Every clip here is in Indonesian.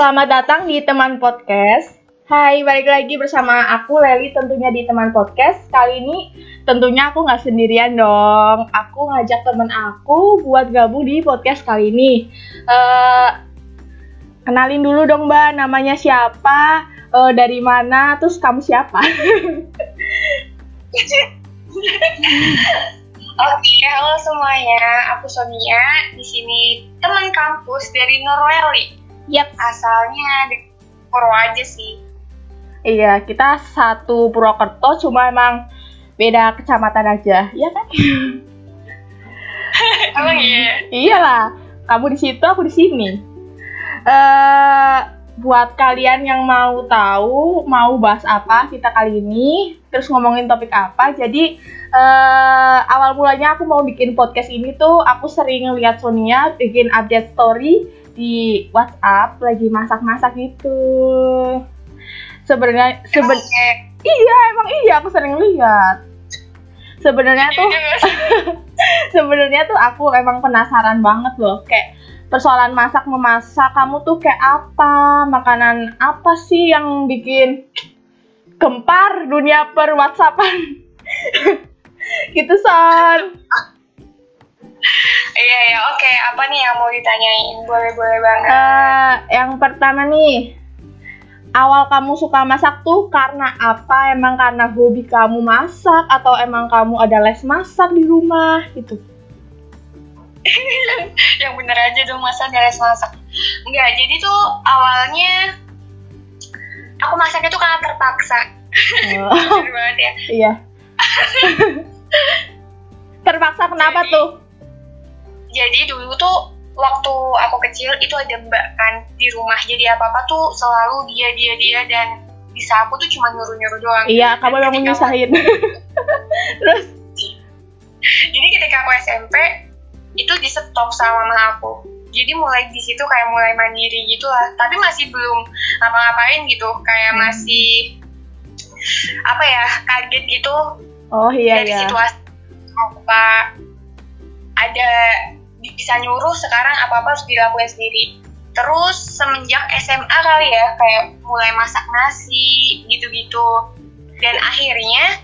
Selamat datang di teman podcast. Hai, balik lagi bersama aku Leli tentunya di teman podcast. Kali ini tentunya aku nggak sendirian dong. Aku ngajak temen aku buat gabung di podcast kali ini. Eh, kenalin dulu dong mbak, namanya siapa, Eh, dari mana, terus kamu siapa? Oke, halo semuanya. Aku Sonia. Di sini teman kampus dari Norweli. Yap. Asalnya di Purwo aja sih. Iya, kita satu Purwokerto, cuma emang beda kecamatan aja, ya kan? Emang iya. Iyalah, kamu di situ, aku di sini. Eh, buat kalian yang mau tahu mau bahas apa kita kali ini, terus ngomongin topik apa, jadi eh, awal mulanya aku mau bikin podcast ini tuh, aku sering ngeliat Sonia bikin update story di WhatsApp lagi masak-masak gitu. Sebenarnya seben Emang iya. emang iya aku sering lihat. Sebenarnya tuh Iya sebenarnya tuh aku emang penasaran banget loh kayak persoalan masak memasak kamu tuh kayak apa makanan apa sih yang bikin gempar dunia per whatsappan gitu son Iya, iya. Oke, apa nih yang mau ditanyain? Boleh-boleh banget. Eh, yang pertama nih awal kamu suka masak tuh karena apa emang karena hobi kamu masak atau emang kamu ada les masak di rumah gitu yang bener aja dong masa beres masak. Enggak, jadi tuh awalnya aku masaknya tuh karena terpaksa. Oh, banget ya. iya terpaksa kenapa Jadi- tuh Jadi dulu tuh waktu aku kecil itu ada mbak kan di rumah. Jadi apa-apa tuh selalu dia dia dia dan bisa aku tuh cuma nyuruh-nyuruh doang. Iya, kamu Ketika- menyusahin. Terus, Jadi ketika aku SMP itu di stop sama mama aku. Jadi mulai di situ kayak mulai mandiri gitu lah. Tapi masih belum apa-ngapain gitu. Kayak Hmm. masih apa ya kaget gitu oh iya dari iya. situasi apa ada bisa nyuruh sekarang apa apa harus dilakuin sendiri. Terus semenjak SMA kali ya kayak mulai masak nasi gitu-gitu. Dan akhirnya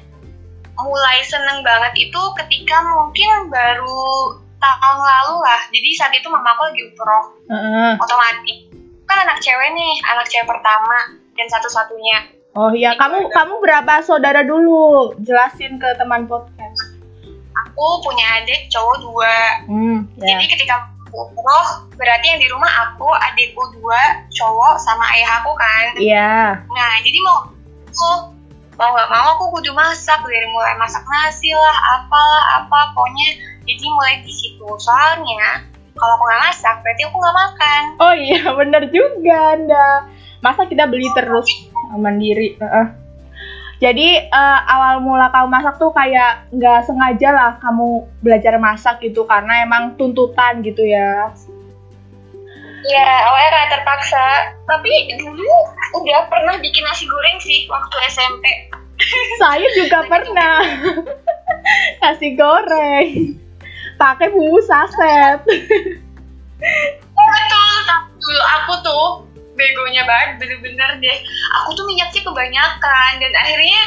mulai seneng banget itu ketika mungkin baru tahun lalu lah. Jadi saat itu mamaku lagi umroh Heeh. otomatis. Kan anak cewek nih, anak cewek pertama dan satu-satunya. Oh iya, kamu kamu berapa saudara dulu? Jelasin ke teman podcast. Aku punya adik cowok dua. Hmm, ya. Jadi ketika umroh, berarti yang di rumah aku, adikku dua, cowok sama ayah aku kan. Iya. Nah, jadi mau aku mau nggak mau aku kudu masak dari mulai masak nasi lah, apalah apa, pokoknya jadi mulai di situ. Soalnya kalau aku nggak masak, berarti aku nggak makan. Oh iya, bener juga Anda. Masa kita beli terus mandiri? Heeh. Jadi eh, awal mula kamu masak tuh kayak nggak sengaja lah kamu belajar masak gitu karena emang tuntutan gitu ya. Ya, awalnya kayak terpaksa. Tapi dulu udah pernah bikin nasi goreng sih waktu SMP. Saya juga pernah nasi goreng pakai bumbu saset. Oh, betul, tapi dulu aku tuh begonya banget, bener-bener deh. Aku tuh minyaknya kebanyakan dan akhirnya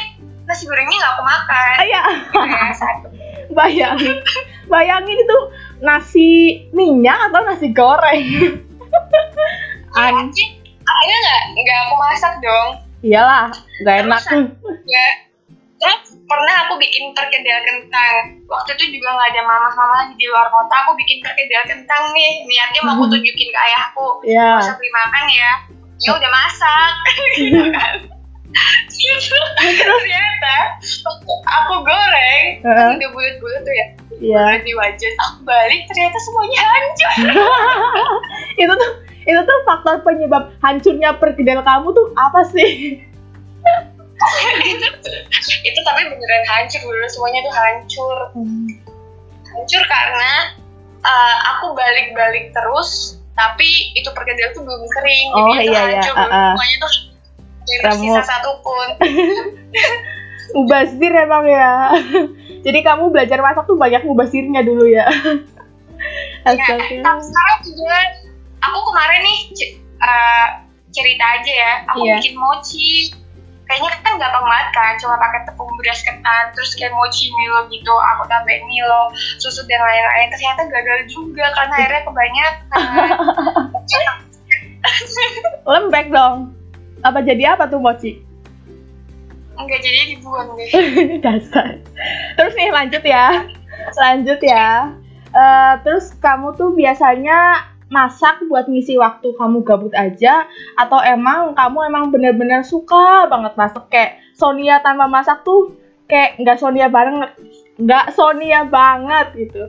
nasi gorengnya nggak aku makan. Ayah. Kayak satu. Bayangin, bayangin itu nasi minyak atau nasi goreng. Anjing, akhirnya nggak nggak aku masak dong. iyalah, nggak enak. Ya. Pernah aku bikin perkedel kentang. Waktu itu juga nggak ada mama-mama lagi di luar kota. Aku bikin perkedel kentang nih. Niatnya mau aku tunjukin ke ayahku. Ya, Masa beli makan ya. Ya udah masak. gitu kan. Gitu. Ternyata waktu aku goreng, kan udah bulat-bulat tuh ya. iya. Bulat di wajan. Aku balik ternyata semuanya hancur. itu tuh itu tuh faktor penyebab hancurnya perkedel kamu tuh apa sih? itu, tapi beneran hancur dulu semuanya tuh hancur. hancur karena uh, aku balik-balik terus tapi itu perkedel tuh belum kering Oh, jadi itu iya, iya, hancur ah, ah. semuanya tuh tidak Remuk. tersisa satu pun Mubazir emang ya. Jadi kamu belajar masak tuh banyak mubazirnya dulu ya. ya, tapi sekarang juga aku kemarin nih uh, cerita aja ya aku Iya. bikin mochi kayaknya kan gampang banget kan cuma pakai tepung beras ketan terus kayak mochi Milo gitu aku tambahin Milo susu dan lain-lain ternyata gagal juga karena airnya kebanyakan Lembek dong. Apa jadi apa tuh mochi? enggak jadi dibuang deh Dasar. Terus nih lanjut ya. Lanjut ya. Eh, terus kamu tuh biasanya masak buat ngisi waktu kamu gabut aja atau emang kamu emang bener-bener suka banget masak. Kayak Sonia tanpa masak tuh kayak nggak Sonia banget nggak Sonia banget gitu.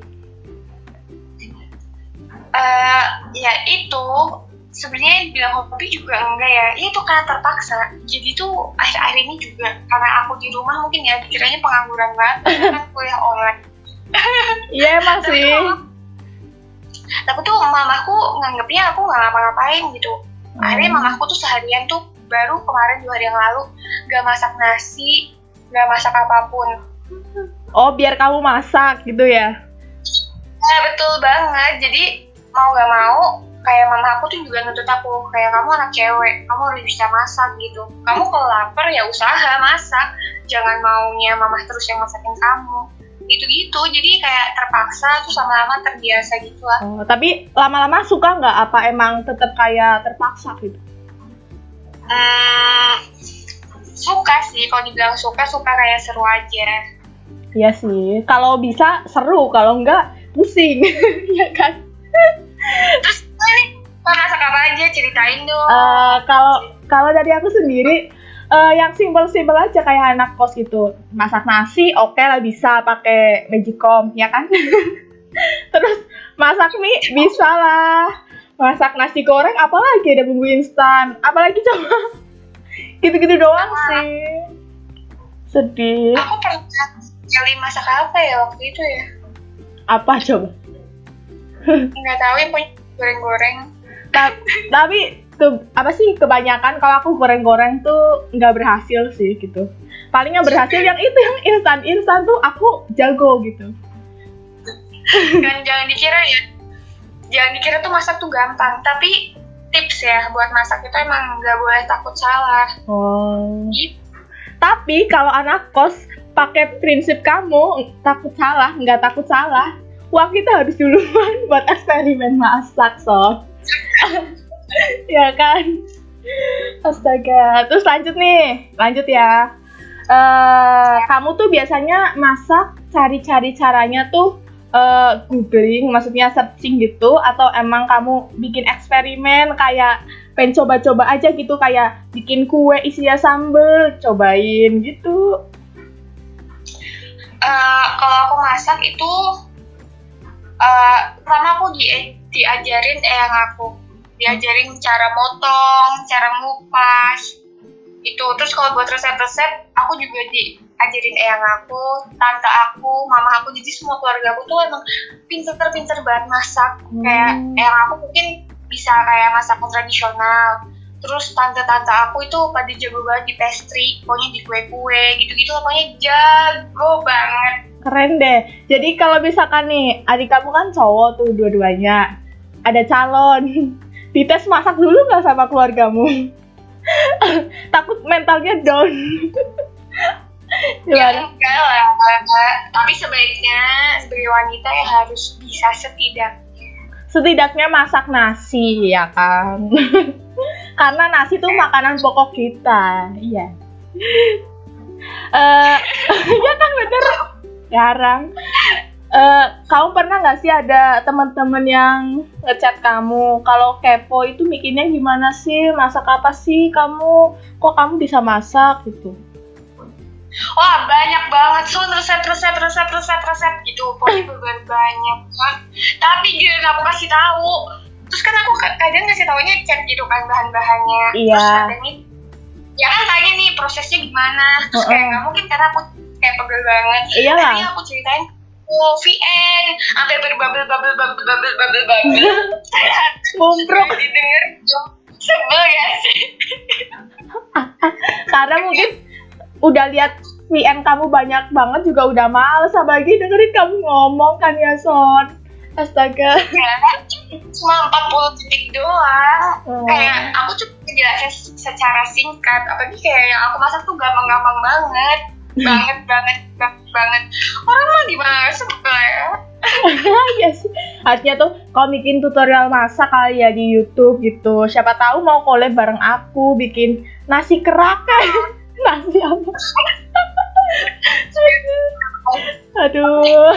Eh, ya itu sebenarnya bilang hobi juga enggak ya. Itu karena terpaksa. Jadi tuh akhir-akhir ini juga karena aku di rumah mungkin ya dikiranya pengangguran banget karena kan kuliah online. Iya emang tapi sih. tuh mama- tapi tuh mamaku nganggepnya aku nggak ngapa-ngapain gitu akhirnya Hmm. mamaku tuh seharian tuh baru kemarin dua hari yang lalu gak masak nasi gak masak apa pun oh biar kamu masak gitu ya Nah, betul banget. Jadi mau gak mau kayak mama aku tuh juga nuntut aku kayak kamu anak cewek, kamu harus bisa masak gitu. Kamu kalau lapar ya usaha masak, jangan maunya mama terus yang masakin kamu. Gitu-gitu. Jadi kayak terpaksa terus lama-lama terbiasa gitu lah. oh, tapi lama-lama suka nggak apa emang tetap kayak terpaksa gitu Hmm, suka sih kalau dibilang suka suka kayak seru aja. Iya sih, kalau bisa seru, kalau enggak pusing, ya kan? Terus ini masak apa aja ceritain dong. Eh, kalau kalau dari aku sendiri, eh, yang simpel-simpel aja kayak anak kos gitu, masak nasi, oke lah bisa pakai magicom, ya kan? Terus masak mie bisa lah, masak nasi goreng, apalagi ada bumbu instan, apalagi coba gitu-gitu doang sih. Sedih. aku pernah kali masak apa ya waktu itu ya? Apa coba? Nggak tahu yang punya goreng-goreng. Ta- tapi ke, apa sih kebanyakan kalau aku goreng-goreng tuh nggak berhasil sih gitu paling yang berhasil yang itu yang instan instan tuh aku jago gitu Dan jangan dikira ya, jangan dikira tuh masak tuh gampang. Tapi tips ya buat masak itu emang nggak boleh takut salah. oh Gitu. tapi kalau anak kos pakai prinsip kamu takut salah nggak takut salah uang kita habis duluan buat eksperimen masak so ya kan? Astaga. Terus lanjut nih. Lanjut ya. Eh kamu tuh biasanya masak cari-cari caranya tuh eh, googling maksudnya searching gitu atau emang kamu bikin eksperimen kayak pengen coba-coba aja gitu kayak bikin kue isinya sambel cobain gitu? Eh, kalau aku masak itu eh pertama aku di diajarin eyang aku diajarin cara motong cara ngupas itu terus kalau buat resep-resep aku juga diajarin eyang aku tante aku mama aku jadi semua keluarga aku tuh emang pinter-pinter banget masak kayak Hmm. eyang aku mungkin bisa kayak masakan tradisional terus tante-tante aku itu pada jago banget di pastry pokoknya di kue-kue gitu-gitu pokoknya jago banget Keren deh. Jadi kalau misalkan nih, adik kamu kan cowok tuh dua-duanya. Ada calon. Dites masak dulu nggak sama keluargamu? Takut mentalnya down. Ya enggak lah, tapi sebaiknya sebagai wanita ya harus bisa setidaknya. Setidaknya masak nasi, ya kan? Karena nasi tuh makanan pokok kita. Iya. Eh, ya kan bener. Jarang. Eh, kamu pernah nggak sih ada teman-teman yang ngechat kamu kalau kepo itu mikirnya gimana sih masak apa sih kamu kok kamu bisa masak gitu Wah banyak banget so resep resep resep resep resep gitu pokoknya banyak kan. Tapi giliran aku kasih tahu, terus kan aku ka- kadang ngasih taunya chat gitu kan bahan-bahannya. Terus Iya. kadang nih, ya kan tanya nih prosesnya gimana. Terus kayak Heeh. nggak mungkin karena aku kayak pegel banget. Iyalah. Akhirnya aku ceritain VN, sampai berbabel babel babel babel babel babel. Mumpruk. didengar sebel ya sih. karena mungkin udah lihat VN kamu banyak banget juga udah males apalagi dengerin kamu ngomong kan ya Son astaga Ya, cuma 40 detik doang. Oh. Kayak aku cuma dijelasin secara singkat apalagi kayak yang aku masak tuh gampang-gampang banget banget banget banget banget orang mah gimana sebelah Iya sih. Artinya tuh kalau bikin tutorial masak kali ya di YouTube gitu. Siapa tahu mau collab bareng aku bikin nasi kerak nasi apa? Aduh.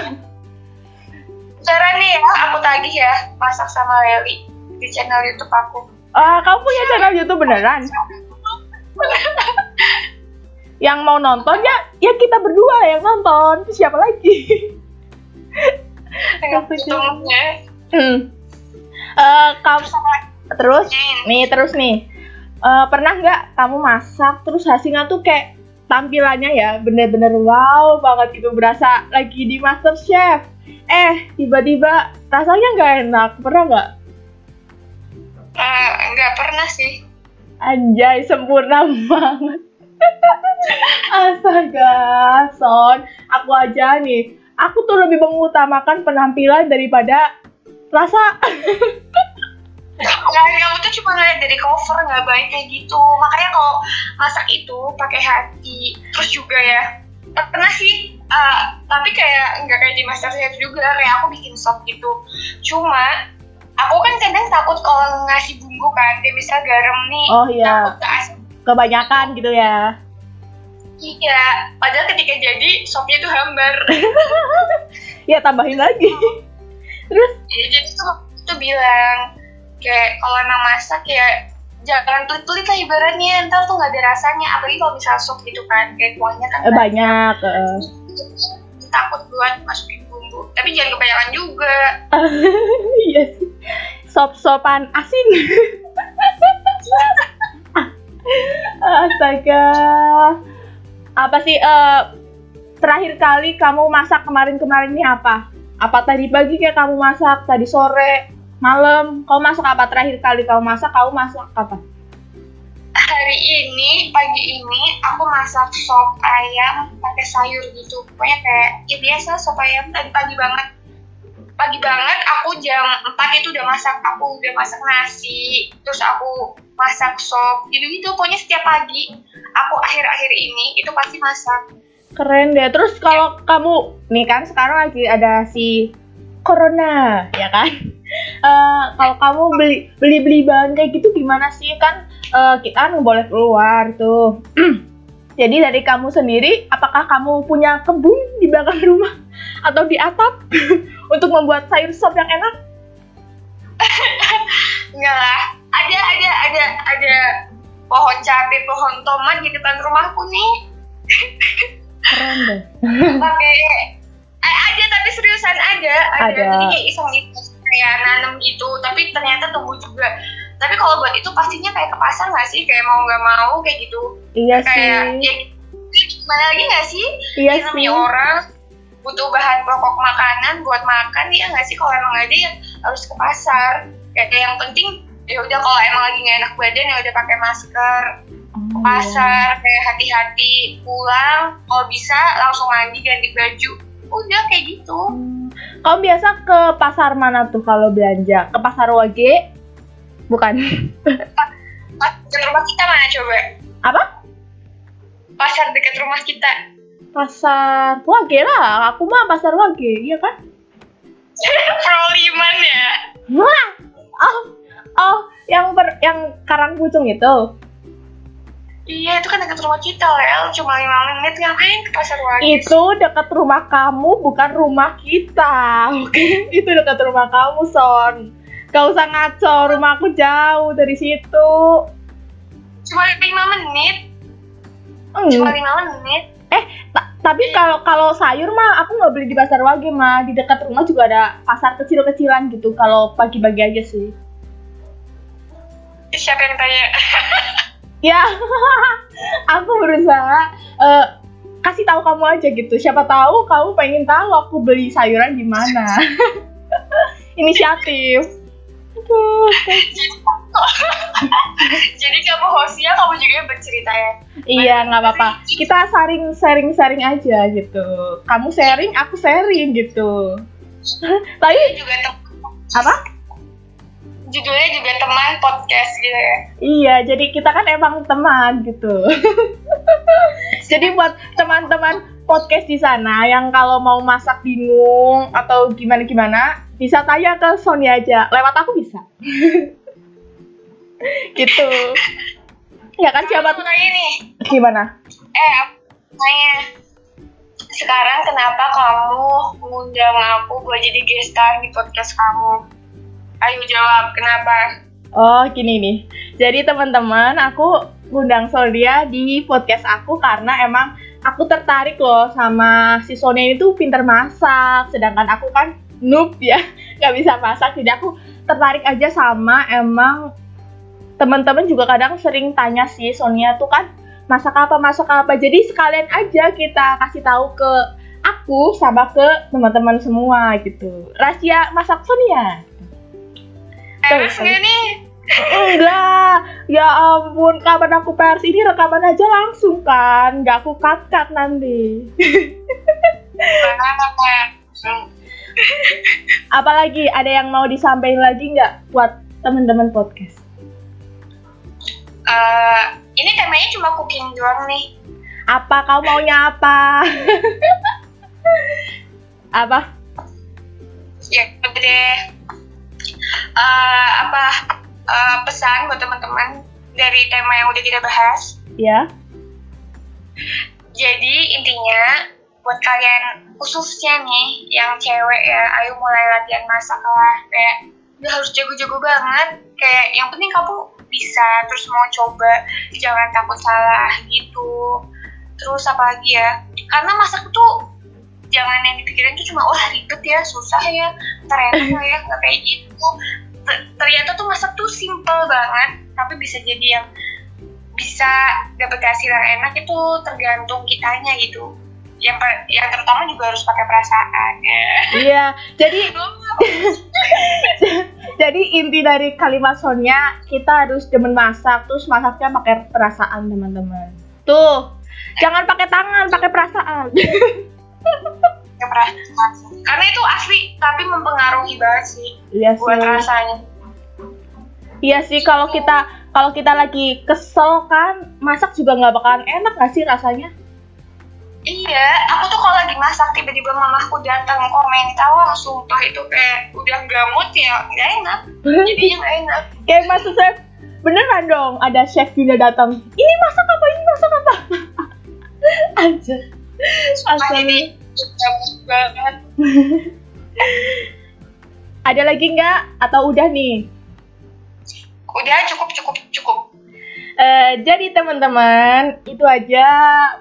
Cara nih ya, aku tagih ya masak sama Leli di channel YouTube aku. Ah, kamu punya channel YouTube beneran? yang mau nonton ya, ya kita berdua yang nonton. Siapa lagi? Untungnya. Hmm. Eh, kamu terus nih terus nih Eh, pernah nggak kamu masak terus hasilnya tuh kayak tampilannya ya bener-bener wow banget gitu berasa lagi di Master Chef eh tiba-tiba rasanya nggak enak pernah nggak Eh, nggak pernah sih. anjay sempurna banget astaga son aku aja nih aku tuh lebih mengutamakan penampilan daripada rasa Nah, kamu tuh cuma ngeliat dari cover nggak baik kayak gitu. Makanya kalau masak itu pakai hati. Terus juga ya pernah sih, eh, tapi kayak nggak kayak di Master Chef juga. Kayak aku bikin sop gitu. Cuma aku kan kadang takut kalau ngasih bumbu kan, kayak misalnya garam nih, Oh, iya. takut ke asin. Kebanyakan gitu ya. Iya, padahal ketika jadi sopnya tuh hambar. ya tambahin lagi. Terus? Iya, jadi tuh tuh bilang kayak kalau emang masak ya jangan tulit-tulit lah ibaratnya. Ntar tuh nggak ada rasanya apalagi kalau misal sup gitu kan kayak kuahnya kan eh, banyak eh. takut buat masukin bumbu. Tapi jangan kebanyakan juga. Iya sih. Sop-sopan asin astaga. Apa sih eh terakhir kali kamu masak kemarin-kemarin ini apa? Apa tadi pagi kayak kamu masak? Tadi sore? Malam? Kamu masak apa? Terakhir kali kamu masak kamu masak apa? Hari ini pagi ini aku masak sop ayam pakai sayur gitu. Pokoknya kayak ya biasa sop ayam tadi pagi banget pagi banget aku jam 4 itu udah masak. Aku udah masak nasi terus aku masak sop gitu gitu pokoknya setiap pagi aku akhir-akhir ini itu pasti masak. Keren deh. Terus kalau kamu nih kan sekarang lagi ada si corona ya kan? Eh, kalau kamu beli beli beli bahan kayak gitu gimana sih? Kan eh, kita nggak boleh keluar tuh jadi dari kamu sendiri apakah kamu punya kebun di belakang rumah? Atau di atap? Untuk membuat sayur sop yang enak? Enggak lah. Ada ada ada ada pohon cabai pohon tomat di depan rumahku nih. Keren deh. Pakai eh, ada tapi seriusan ada. Ada, Ada. jadi kayak iseng gitu kayak nanam gitu. Tapi ternyata tumbuh juga tapi kalau buat itu pastinya kayak ke pasar nggak sih? Kayak mau nggak mau kayak gitu. Iya kayak sih. ya gimana lagi nggak sih? Iya Ya, sih. namanya orang butuh bahan pokok makanan buat makan ya nggak sih? Kalau emang ada ya harus ke pasar. Kayak yang penting ya udah kalau emang lagi nggak enak badan ya udah pakai masker. Ke iya. pasar kayak hati-hati pulang. Kalau bisa langsung mandi ganti baju. Udah kayak gitu. Hmm. Kamu biasa ke pasar mana tuh kalau belanja? Ke pasar Wage? Bukan. pasar rumah kita mana coba Apa? pasar dekat rumah kita Pasar Wage lah. Aku mah pasar Wage, iya kan? Proliman ya Wah. Oh, oh, yang ber, yang Karangpucung itu. iya itu kan dekat rumah kita Lel cuma lima menit ngapain ke pasar lagi Itu dekat rumah kamu, bukan rumah kita. Oke, itu dekat rumah kamu, Son. Gak usah ngaco, rumahku jauh dari situ. cuma lima menit. Hmm. cuma lima menit. Ta- tapi kalau kalau sayur mah aku nggak beli di pasar Wage mah di dekat rumah juga ada pasar kecil-kecilan gitu kalau pagi-pagi aja sih. Siapa yang tanya? Ya aku berusaha eh, kasih tahu kamu aja gitu. Siapa tahu kamu pengen tahu aku beli sayuran di mana. Inisiatif Aduh, jadi jadi kamu hostnya kamu juga yang bercerita ya? Iya nggak apa-apa. kita saring sharing sharing aja gitu. Kamu sharing aku sharing gitu. Tapi juga apa? Judulnya juga teman podcast gitu ya. Iya, jadi kita kan emang teman gitu. jadi buat teman-teman podcast di sana yang kalau mau masak bingung atau gimana-gimana, bisa tanya ke Sony aja. Lewat aku bisa. gitu. Ya kan siapa tuh? Ini. Gimana? Eh, tanya. Sekarang kenapa kamu mengundang aku buat jadi guest star di podcast kamu? Ayo jawab, kenapa? Oh, gini nih. Jadi teman-teman, aku ngundang Soldia di podcast aku karena emang aku tertarik loh sama si Sonia itu pinter masak, sedangkan aku kan noob ya, nggak bisa masak. Jadi aku tertarik aja sama emang teman-teman juga kadang sering tanya sih Sonia tuh kan masak apa masak apa. Jadi sekalian aja kita kasih tahu ke aku sama ke teman-teman semua gitu. Rahasia masak Sonia. Terus nggak nih? Enggak, ya ampun, kapan aku pers ini rekaman aja langsung kan, nggak aku cut-cut nanti. Apalagi ada yang mau disampaikan lagi nggak buat teman-teman podcast? Eh, ini temanya cuma cooking doang nih. Apa kau maunya apa? apa? Ya deh. Eh, apa eh, pesan buat teman-teman dari tema yang udah kita bahas. Ya, Jadi intinya buat kalian khususnya nih yang cewek ya, ayo mulai latihan masak lah. Kayak udah harus jago-jago banget. Kayak yang penting kamu bisa terus mau coba, jangan takut salah gitu. Terus apa lagi ya? Karena masak tuh jangan yang dipikirin tuh cuma wah ribet ya, susah ya, ternyata ya nggak kayak gitu. Ter- Ternyata tuh masak tuh simple banget, tapi bisa jadi yang bisa dapat hasil yang enak itu tergantung kitanya gitu yang per- yang terutama juga harus pakai perasaan ya iya. Jadi jadi inti dari kalimat Sonya kita harus demen masak, terus masaknya pakai perasaan teman-teman. Tuh, jangan pakai tangan, pakai perasaan. pakai perasaan karena itu asli tapi mempengaruhi banget sih Iya buat sih. rasanya Iya sih kalau kita kalau kita lagi kesel kan masak juga nggak bakalan enak nggak sih rasanya? Iya aku tuh kalau lagi masak tiba-tiba mamaku datang komentar sumpah itu kayak udah gamut ya nggak enak jadinya nggak enak Kayak maksud saya beneran dong ada chef Yuna datang. Ini masak apa? Ini masak apa? Aja. sumpah jadi gamut banget Ada lagi nggak? Atau udah nih? udah cukup cukup cukup Eh, jadi teman-teman, itu aja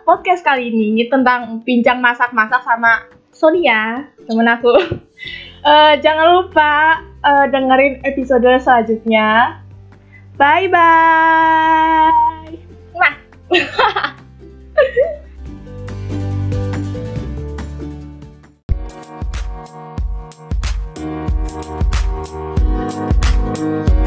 podcast kali ini tentang pincang masak-masak sama Sonia, temen aku. Uh, jangan lupa uh, dengerin episode selanjutnya. Bye bye. Nah.